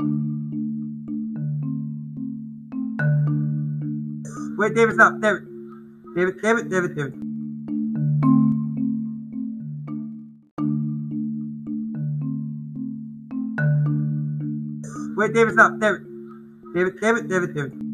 Wait, David, stop. David. David, David, David, David. Wait, David, stop. David. David, David, David, David.